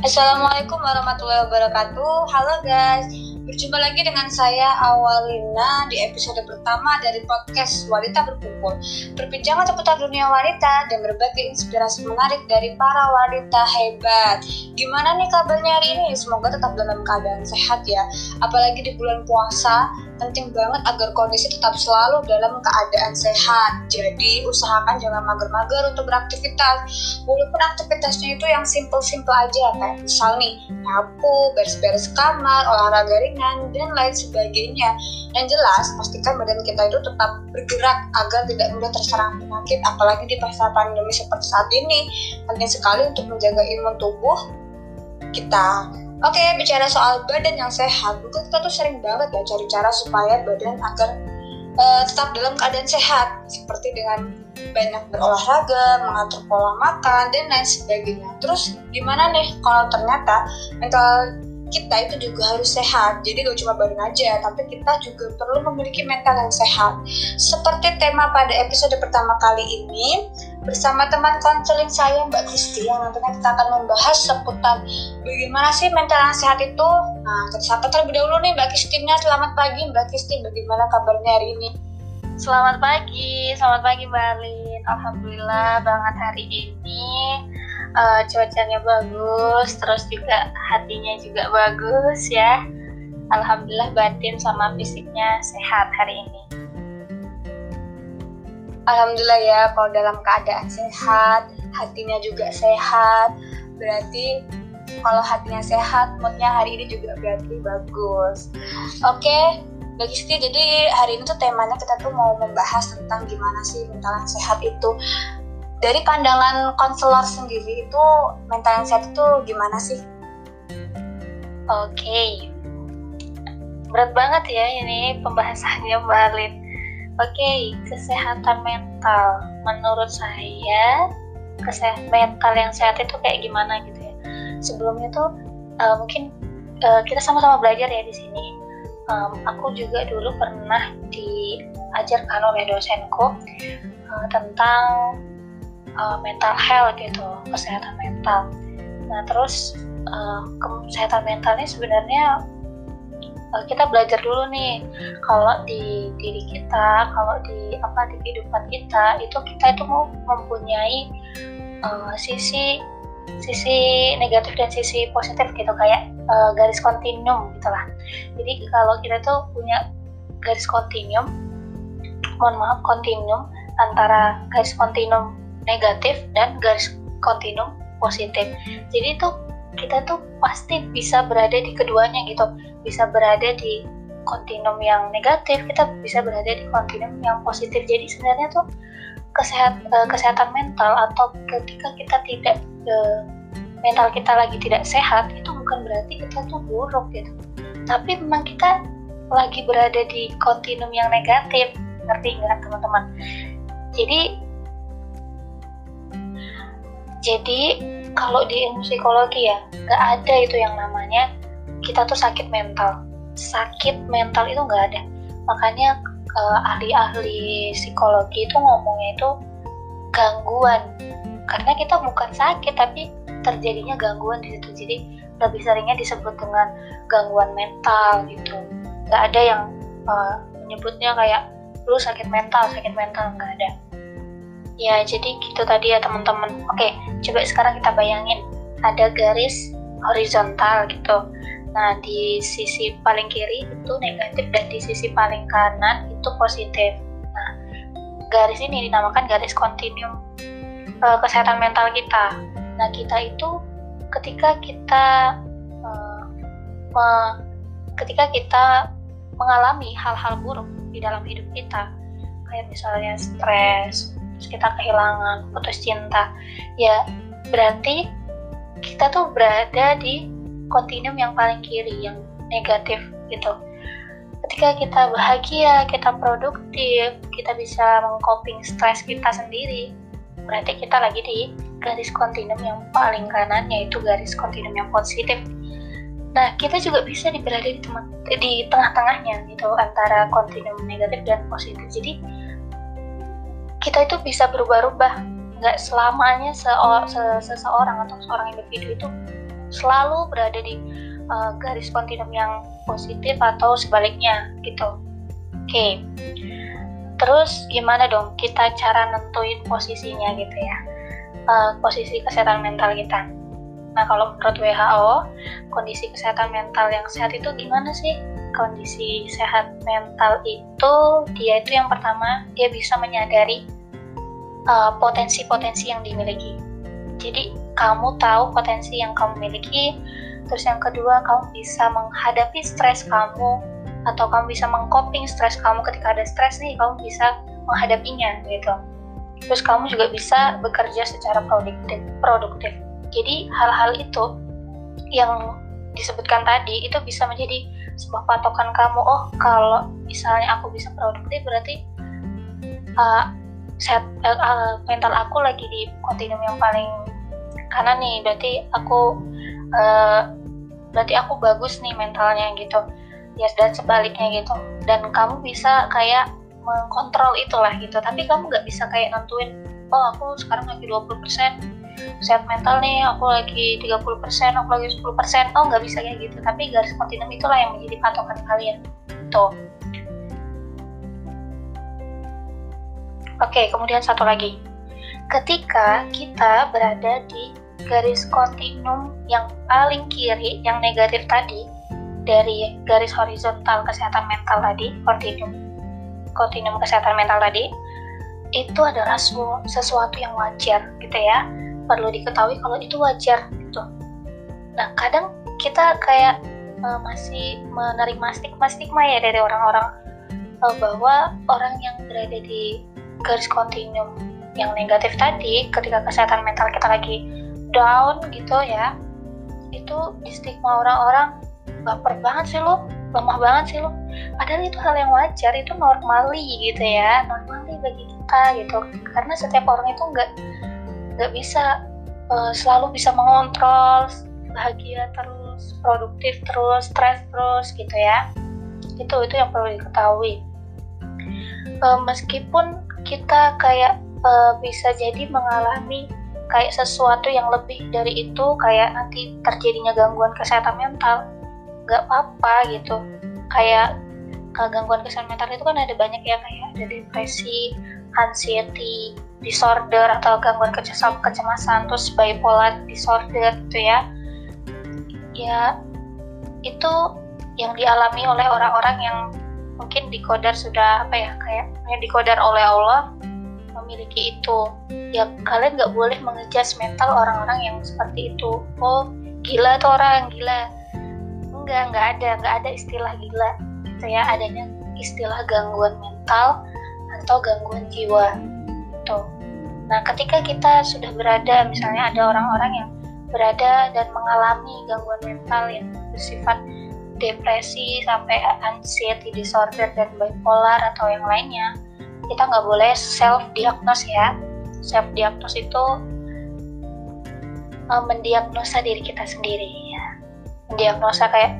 Assalamualaikum warahmatullahi wabarakatuh. Halo guys, berjumpa lagi dengan saya Awalina di episode pertama dari podcast Wanita Berkumpul. Perbincangan seputar dunia wanita dan berbagi inspirasi menarik dari para wanita hebat. Gimana nih kabarnya hari ini? Semoga tetap dalam keadaan sehat ya. Apalagi di bulan puasa, penting banget agar kondisi tetap selalu dalam keadaan sehat. Jadi usahakan jangan mager-mager untuk beraktivitas. Walaupun aktivitasnya itu yang simple-simple aja kayak misal nih nyapu, beres-beres kamar, olahraga ringan dan lain sebagainya. Yang jelas pastikan badan kita itu tetap bergerak agar tidak mudah terserang penyakit apalagi di masa pandemi seperti saat ini. Penting sekali untuk menjaga imun tubuh kita Oke, okay, bicara soal badan yang sehat, mungkin kita tuh sering banget ya cari cara supaya badan agar uh, tetap dalam keadaan sehat, seperti dengan banyak berolahraga, mengatur pola makan, dan lain sebagainya. Terus gimana nih kalau ternyata mental kita itu juga harus sehat. Jadi gak cuma badan aja, tapi kita juga perlu memiliki mental yang sehat. Seperti tema pada episode pertama kali ini, bersama teman konseling saya Mbak Kristi yang nantinya kita akan membahas seputar bagaimana sih mental yang sehat itu. Nah, kita sapa terlebih dahulu nih Mbak Kristina. Selamat pagi Mbak Kristi, bagaimana kabarnya hari ini? Selamat pagi, selamat pagi Mbak Alin. Alhamdulillah banget hari ini uh, cuacanya bagus, terus juga hatinya juga bagus ya. Alhamdulillah batin sama fisiknya sehat hari ini. Alhamdulillah ya kalau dalam keadaan sehat, hatinya juga sehat. Berarti kalau hatinya sehat, moodnya hari ini juga berarti bagus. Oke, bagi Siti, jadi hari ini tuh temanya kita tuh mau membahas tentang gimana sih mental yang sehat itu. Dari pandangan konselor sendiri itu mental yang sehat itu gimana sih? Oke, berat banget ya ini pembahasannya Mbak Alin okay, kesehatan mental. Menurut saya, kesehatan mental yang sehat itu kayak gimana gitu ya. Sebelumnya tuh uh, mungkin uh, kita sama-sama belajar ya di sini. Um, aku juga dulu pernah diajarkan oleh dosenku uh, tentang uh, mental health gitu, kesehatan mental. Nah, terus uh, kesehatan mentalnya sebenarnya uh, kita belajar dulu nih. Kalau di diri kita kalau di apa di kehidupan kita itu kita itu mau mempunyai uh, sisi sisi negatif dan sisi positif gitu. Kayak uh, garis kontinum gitulah. Jadi kalau kita tuh punya garis kontinum mohon maaf kontinum antara garis kontinum negatif dan garis kontinum positif. Jadi itu kita tuh pasti bisa berada di keduanya gitu. Bisa berada di kontinum yang negatif kita bisa berada di kontinum yang positif. Jadi sebenarnya tuh kesehat uh, kesehatan mental atau ketika kita tidak uh, mental kita lagi tidak sehat itu bukan berarti kita tuh buruk gitu. Tapi memang kita lagi berada di kontinum yang negatif. Ngerti nggak teman-teman? Jadi jadi kalau di ilmu psikologi ya nggak ada itu yang namanya kita tuh sakit mental. Sakit mental itu nggak ada. Makanya uh, ahli-ahli psikologi itu ngomongnya itu gangguan. Karena kita bukan sakit tapi terjadinya gangguan di situ. Jadi lebih seringnya disebut dengan gangguan mental gitu. Nggak ada yang uh, menyebutnya kayak lu sakit mental sakit mental. Nggak ada ya jadi gitu tadi ya teman-teman oke coba sekarang kita bayangin ada garis horizontal gitu Nah, di sisi paling kiri itu negatif dan di sisi paling kanan itu positif. Nah, garis ini dinamakan garis kontinum e, kesehatan mental kita. Nah, kita itu ketika kita e, me, ketika kita mengalami hal-hal buruk di dalam hidup kita, kayak misalnya stres, terus kita kehilangan, putus cinta, ya berarti kita tuh berada di kontinum yang paling kiri yang negatif gitu. Ketika kita bahagia kita produktif kita bisa mengcoping stres kita sendiri berarti kita lagi di garis kontinum yang paling kanan yaitu garis kontinum yang positif. Nah kita juga bisa berada di, di tengah-tengahnya gitu antara kontinum negatif dan positif. Jadi kita itu bisa berubah-ubah nggak selamanya se se seseorang atau seorang individu itu selalu berada di uh, garis kontinum yang positif atau sebaliknya gitu. Oke. Okay. Terus gimana dong kita cara nentuin posisinya gitu ya? Uh, posisi kesehatan mental kita. Nah, kalau menurut WHO, kondisi kesehatan mental yang sehat itu gimana sih? Kondisi sehat mental itu dia itu yang pertama dia bisa menyadari uh, potensi-potensi uh, yang dimiliki. Jadi kamu tahu potensi yang kamu miliki, terus yang kedua kamu bisa menghadapi stres kamu atau kamu bisa mengcoping stres kamu ketika ada stres nih kamu bisa menghadapinya gitu terus kamu juga bisa bekerja secara produktif produktif jadi hal-hal itu yang disebutkan tadi itu bisa menjadi sebuah patokan kamu oh kalau misalnya aku bisa produktif berarti uh, set, uh, uh, mental aku lagi di kontinum yang paling kanan nih. Berarti aku uh, berarti aku bagus nih mentalnya gitu. Ya dan sebaliknya gitu. Dan kamu bisa kayak mengkontrol itulah gitu. Tapi kamu nggak bisa kayak nentuin oh aku sekarang lagi 20% sehat mental nih aku lagi 30% aku lagi 10% oh nggak bisa kayak gitu. Tapi garis kontinum itulah yang menjadi patokan kalian. Tuh. Oke kemudian satu lagi. Ketika kita berada di garis kontinum yang paling kiri yang negatif tadi dari garis horizontal kesehatan mental tadi, kontinum kontinum kesehatan mental tadi, itu adalah sesuatu yang wajar gitu ya. Perlu diketahui kalau itu wajar gitu. Nah, kadang kita kayak uh, masih menerima stigma-stigma ya dari orang-orang uh, bahwa orang yang berada di garis kontinum yang negatif tadi ketika kesehatan mental kita lagi down gitu ya itu di stigma orang-orang baper banget sih lo lemah banget sih lo padahal itu hal yang wajar itu normali gitu ya normali bagi kita gitu karena setiap orang itu nggak nggak bisa uh, selalu bisa mengontrol bahagia terus produktif terus stres terus gitu ya. Itu itu yang perlu diketahui. Uh, meskipun kita kayak uh, bisa jadi mengalami kayak sesuatu yang lebih dari itu kayak nanti terjadinya gangguan kesehatan mental nggak apa-apa gitu. Kayak gangguan kesehatan mental itu kan ada banyak ya kayak ada depresi, anxiety, disorder atau gangguan kecemasan, terus bipolar disorder gitu ya. Ya itu yang dialami oleh orang-orang yang mungkin dikodar sudah apa ya kayak yang dikodar oleh Allah memiliki itu. Ya kalian nggak boleh mengejar mental orang-orang yang seperti itu. Oh gila tuh orang gila. Enggak nggak ada nggak ada istilah gila. Gitu ya adanya istilah gangguan mental atau gangguan jiwa tuh nah ketika kita sudah berada misalnya ada orang-orang yang berada dan mengalami gangguan mental yang bersifat depresi sampai anxiety disorder dan bipolar atau yang lainnya kita nggak boleh self diagnose ya. Self diagnose itu uh, mendiagnosa diri kita sendiri ya. Mendiagnosa kayak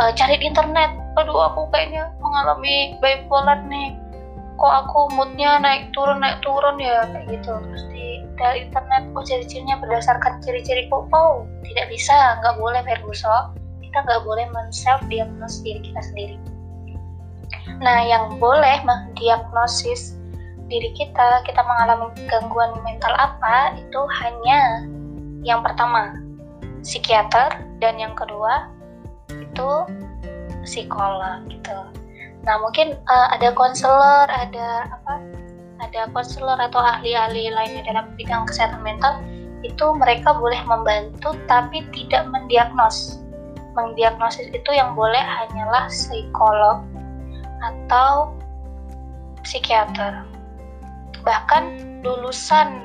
uh, cari di internet. Aduh aku kayaknya mengalami bipolar nih kok aku moodnya naik turun naik turun ya kayak gitu. Terus di dari internet oh ciri-cirinya berdasarkan ciri-ciri kok oh tidak bisa nggak boleh Ferguson kita nggak boleh men self diagnose diri kita sendiri. Nah yang boleh mendiagnosis diri kita kita mengalami gangguan mental apa itu hanya yang pertama psikiater dan yang kedua itu psikolog gitu. Nah mungkin uh, ada konselor, ada apa? Ada konselor atau ahli-ahli lainnya dalam bidang kesehatan mental itu mereka boleh membantu tapi tidak mendiagnos. Mendiagnosis itu yang boleh hanyalah psikolog atau psikiater. Bahkan lulusan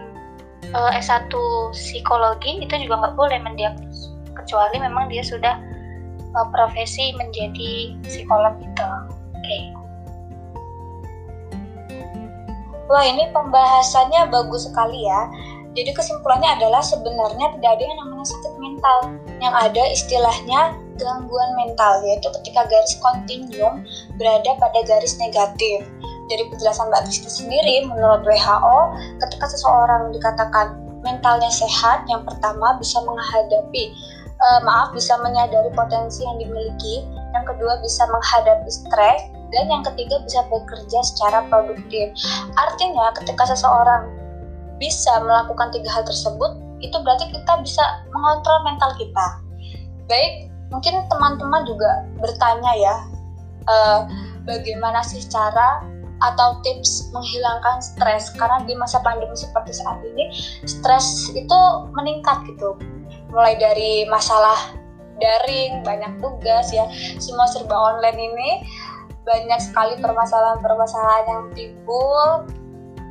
uh, eh, S1 psikologi itu juga nggak boleh mendiagnos kecuali memang dia sudah uh, profesi menjadi psikolog itu. Wah ini pembahasannya bagus sekali ya. Jadi kesimpulannya adalah sebenarnya tidak ada yang namanya sakit mental. Yang ada istilahnya gangguan mental, yaitu ketika garis kontinum berada pada garis negatif. Dari penjelasan Mbak Kristi sendiri, menurut WHO, ketika seseorang dikatakan mentalnya sehat, yang pertama bisa menghadapi uh, maaf bisa menyadari potensi yang dimiliki yang kedua bisa menghadapi stres dan yang ketiga bisa bekerja secara produktif. Artinya ketika seseorang bisa melakukan tiga hal tersebut itu berarti kita bisa mengontrol mental kita. Baik mungkin teman-teman juga bertanya ya uh, bagaimana sih cara atau tips menghilangkan stres? Karena di masa pandemi seperti saat ini stres itu meningkat gitu. Mulai dari masalah daring banyak tugas ya semua serba online ini banyak sekali permasalahan-permasalahan yang timbul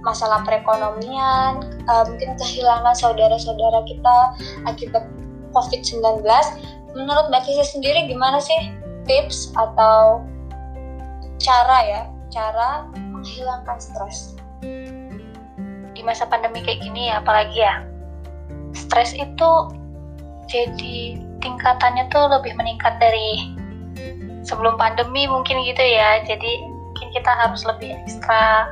masalah perekonomian uh, mungkin kehilangan saudara-saudara kita akibat COVID-19 menurut Mbak Kisi sendiri gimana sih tips atau cara ya cara menghilangkan stres? Di masa pandemi kayak gini ya apalagi ya stres itu jadi tingkatannya tuh lebih meningkat dari sebelum pandemi mungkin gitu ya. Jadi mungkin kita harus lebih ekstra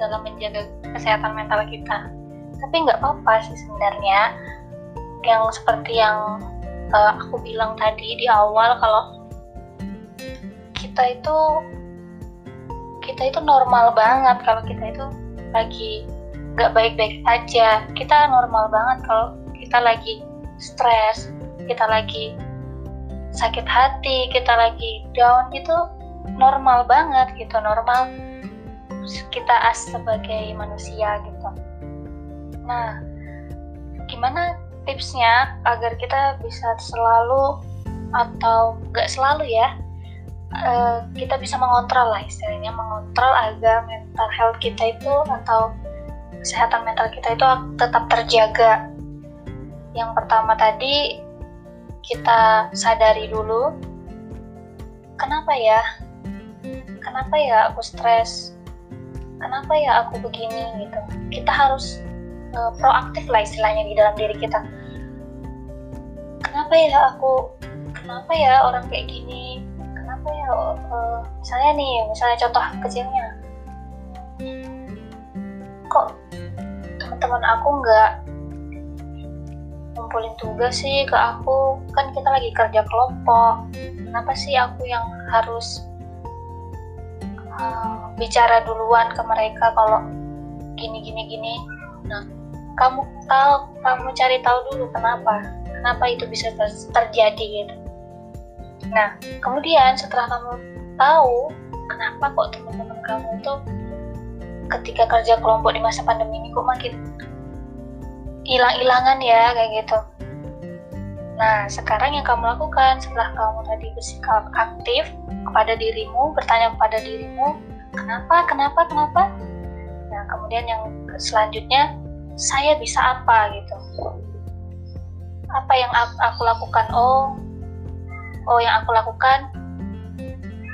dalam menjaga kesehatan mental kita. Tapi nggak apa-apa sih sebenarnya. Yang seperti yang uh, aku bilang tadi di awal kalau kita itu kita itu normal banget. Kalau kita itu lagi nggak baik-baik aja kita normal banget. Kalau kita lagi stres kita lagi sakit hati kita lagi down itu normal banget gitu normal kita as sebagai manusia gitu nah gimana tipsnya agar kita bisa selalu atau nggak selalu ya uh, kita bisa mengontrol lah istilahnya mengontrol agar mental health kita itu atau kesehatan mental kita itu tetap terjaga. Yang pertama tadi kita sadari dulu kenapa ya? Kenapa ya aku stres? Kenapa ya aku begini gitu? Kita harus uh, proaktif lah istilahnya di dalam diri kita. Kenapa ya aku? Kenapa ya orang kayak gini? apa ya uh, misalnya nih misalnya contoh kecilnya kok teman-teman aku nggak ngumpulin tugas sih ke aku. Kan kita lagi kerja kelompok. Kenapa sih aku yang harus uh, bicara duluan ke mereka kalau gini gini gini? Nah kamu tahu kamu cari tahu dulu kenapa. Kenapa itu bisa ter terjadi gitu. Nah, kemudian setelah kamu tahu kenapa kok teman-teman kamu itu ketika kerja kelompok di masa pandemi ini kok makin hilang-hilangan ya kayak gitu. Nah, sekarang yang kamu lakukan setelah kamu tadi bersikap aktif kepada dirimu, bertanya kepada dirimu, kenapa, kenapa, kenapa? Nah, kemudian yang selanjutnya, saya bisa apa gitu? Apa yang aku lakukan? Oh, oh yang aku lakukan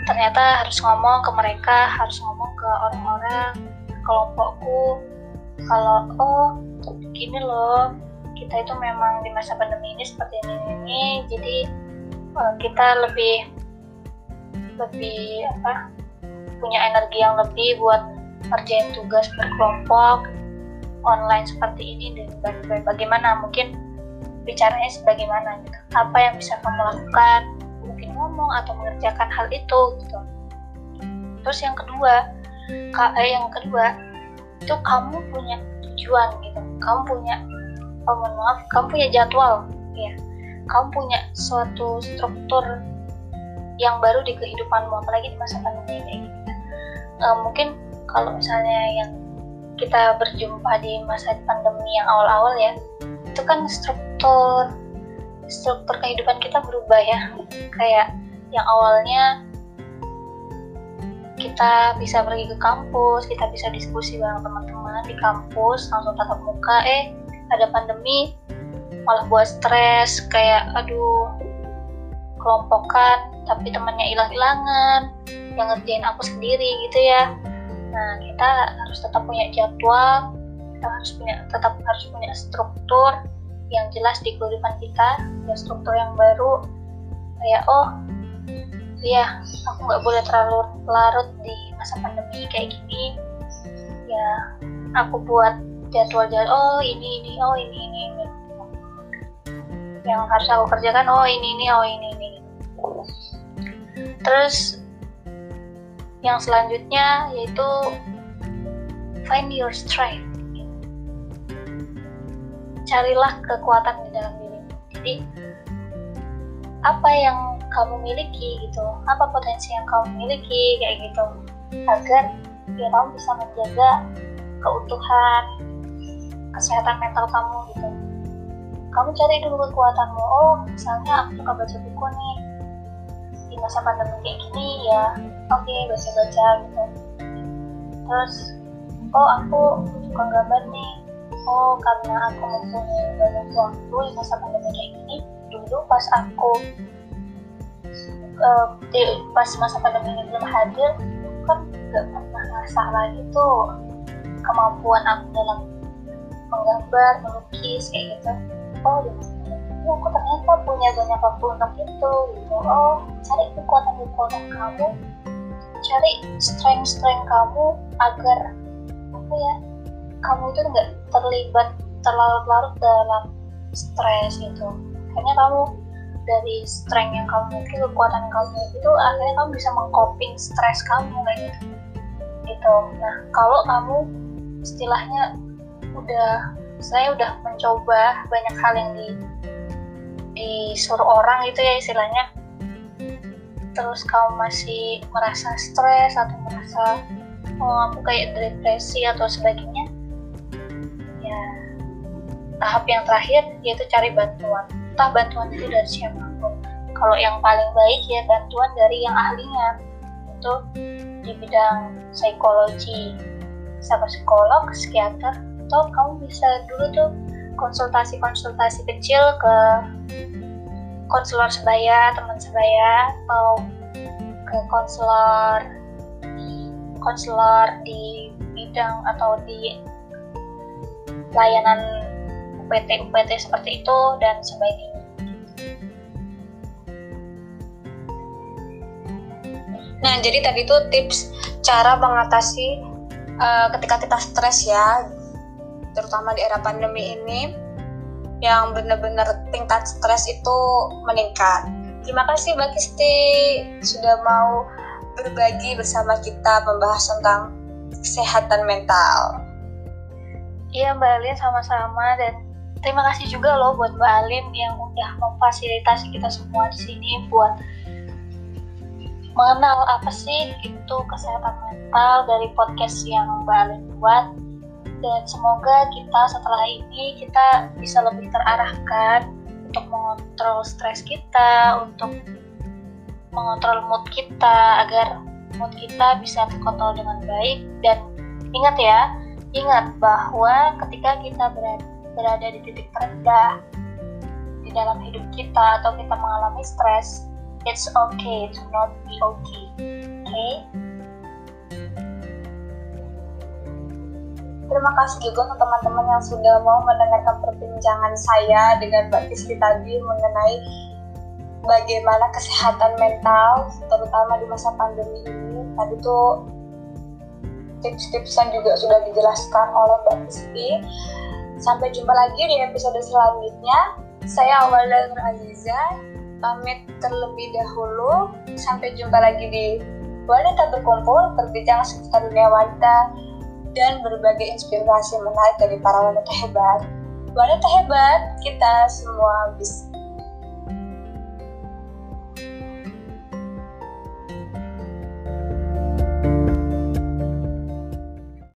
ternyata harus ngomong ke mereka harus ngomong ke orang-orang kelompokku kalau oh gini loh kita itu memang di masa pandemi ini seperti ini ini jadi uh, kita lebih lebih apa punya energi yang lebih buat ngerjain tugas berkelompok online seperti ini dan bagaimana mungkin bicaranya sebagaimana gitu. Apa yang bisa kamu lakukan mungkin ngomong atau mengerjakan hal itu gitu. Terus yang kedua eh, yang kedua itu kamu punya tujuan gitu. Kamu punya oh mohon maaf kamu punya jadwal ya. Kamu punya suatu struktur yang baru di kehidupanmu apalagi di masa pandemi ini. Gitu. uh, mungkin kalau misalnya yang kita berjumpa di masa pandemi yang awal-awal ya itu kan struktur struktur kehidupan kita berubah ya. Kayak yang awalnya kita bisa pergi ke kampus, kita bisa diskusi bareng teman-teman di kampus, langsung tatap muka, eh ada pandemi, malah buat stres, kayak aduh kelompokan, tapi temannya hilang-hilangan, yang ngerjain aku sendiri gitu ya. Nah kita harus tetap punya jadwal, kita harus punya tetap harus punya struktur, yang jelas di kehidupan kita ya struktur yang baru kayak oh iya aku nggak boleh terlalu larut di masa pandemi kayak gini. Ya aku buat jadwal jadwal oh ini ini oh ini ini, ini. yang harus aku kerjakan oh ini ini oh ini ini. Terus yang selanjutnya yaitu find your strength. Carilah kekuatan di dalam diri. Jadi apa yang kamu miliki gitu. Apa potensi yang kamu miliki kayak gitu. Agar ya kamu bisa menjaga keutuhan kesehatan mental kamu gitu. Kamu cari dulu kekuatanmu. Oh misalnya aku suka baca buku nih. Di masa pandemi kayak gini ya oke okay, baca-baca gitu. Terus oh aku suka gambar nih. Oh karena aku mempunyai banyak waktu di masa pandemi kayak gini dulu pas aku uh, pas masa pandemi ini belum hadir kan gak pernah ngerasa lagi tuh kemampuan aku dalam menggambar melukis kayak gitu. Oh ya aku ternyata punya banyak waktu itu gitu. Oh cari kekuatan kekuatan kamu. Cari strength strength kamu agar apa ya kamu itu nggak terlibat terlarut-larut dalam stres gitu. Akhirnya kamu dari strength yang kamu miliki kekuatan kamu itu akhirnya kamu bisa mengcoping stres kamu kayak gitu. Gitu nah kalau kamu istilahnya udah saya udah mencoba banyak hal yang di disuruh orang itu ya istilahnya. Terus kamu masih merasa stres atau merasa oh aku kayak depresi atau sebagainya ya tahap yang terakhir yaitu cari bantuan entah bantuan itu dari siapa pun. Kalau yang paling baik ya bantuan dari yang ahlinya. Itu di bidang psikologi. Sama psikolog, psikiater atau kamu bisa dulu tuh konsultasi-konsultasi kecil ke konselor sebaya, teman sebaya atau ke konselor konselor di bidang atau di layanan UPT UPT seperti itu dan sebagainya. Nah, jadi tadi tuh tips cara mengatasi uh, ketika kita stres ya, terutama di era pandemi ini, yang benar-benar tingkat stres itu meningkat. Terima kasih Mbak Kisti sudah mau berbagi bersama kita membahas tentang kesehatan mental. Iya Mbak Alin sama-sama dan terima kasih juga loh buat Mbak Alin yang udah memfasilitasi kita semua di sini buat mengenal apa sih itu kesehatan mental dari podcast yang Mbak Alin buat. Dan semoga kita setelah ini kita bisa lebih terarahkan untuk mengontrol stres kita, untuk mengontrol mood kita agar mood kita bisa terkontrol dengan baik. Dan ingat ya, ingat bahwa ketika kita berada, berada di titik terendah di dalam hidup kita atau kita mengalami stres, it's okay to not be okay. Okay? Terima kasih juga untuk teman-teman yang sudah mau mendengarkan perbincangan saya dengan Mbak Kisti tadi mengenai bagaimana kesehatan mental, terutama di masa pandemi ini. Tadi tuh tips-tips yang juga sudah dijelaskan oleh Mbak Kisti. Sampai jumpa lagi di episode selanjutnya. Saya Awalda Nur Aziza, pamit terlebih dahulu. Sampai jumpa lagi di Wanita Berkumpul, berbincang seputar dunia wanita dan berbagai inspirasi menarik dari para wanita hebat. Wanita hebat, kita semua bisa